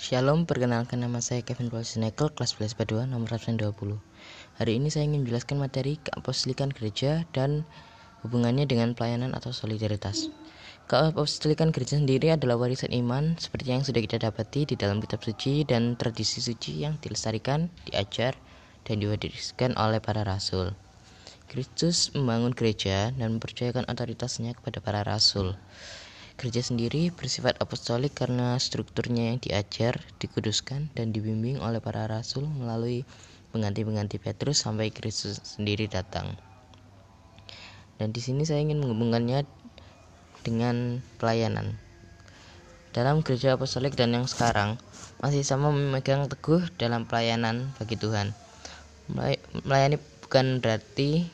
Shalom, perkenalkan nama saya Kevin Paul Sinekel, kelas 11 2 nomor absen 20. Hari ini saya ingin menjelaskan materi keapostolikan gereja dan hubungannya dengan pelayanan atau solidaritas. Keapostolikan gereja sendiri adalah warisan iman seperti yang sudah kita dapati di dalam kitab suci dan tradisi suci yang dilestarikan, diajar, dan diwariskan oleh para rasul. Kristus membangun gereja dan mempercayakan otoritasnya kepada para rasul. Gereja sendiri bersifat apostolik karena strukturnya yang diajar, dikuduskan, dan dibimbing oleh para rasul melalui pengganti-pengganti Petrus sampai Kristus sendiri datang. Dan di sini saya ingin menghubungkannya dengan pelayanan. Dalam gereja apostolik dan yang sekarang masih sama memegang teguh dalam pelayanan bagi Tuhan. Melayani bukan berarti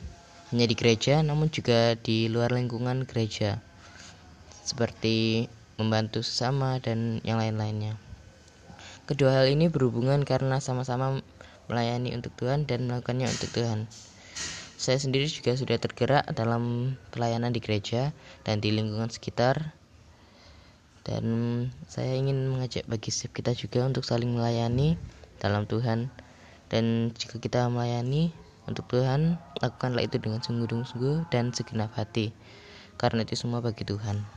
hanya di gereja namun juga di luar lingkungan gereja seperti membantu sesama dan yang lain-lainnya. Kedua hal ini berhubungan karena sama-sama melayani untuk Tuhan dan melakukannya untuk Tuhan. Saya sendiri juga sudah tergerak dalam pelayanan di gereja dan di lingkungan sekitar. Dan saya ingin mengajak bagi setiap kita juga untuk saling melayani dalam Tuhan. Dan jika kita melayani untuk Tuhan, lakukanlah itu dengan sungguh-sungguh dan segenap hati. Karena itu semua bagi Tuhan.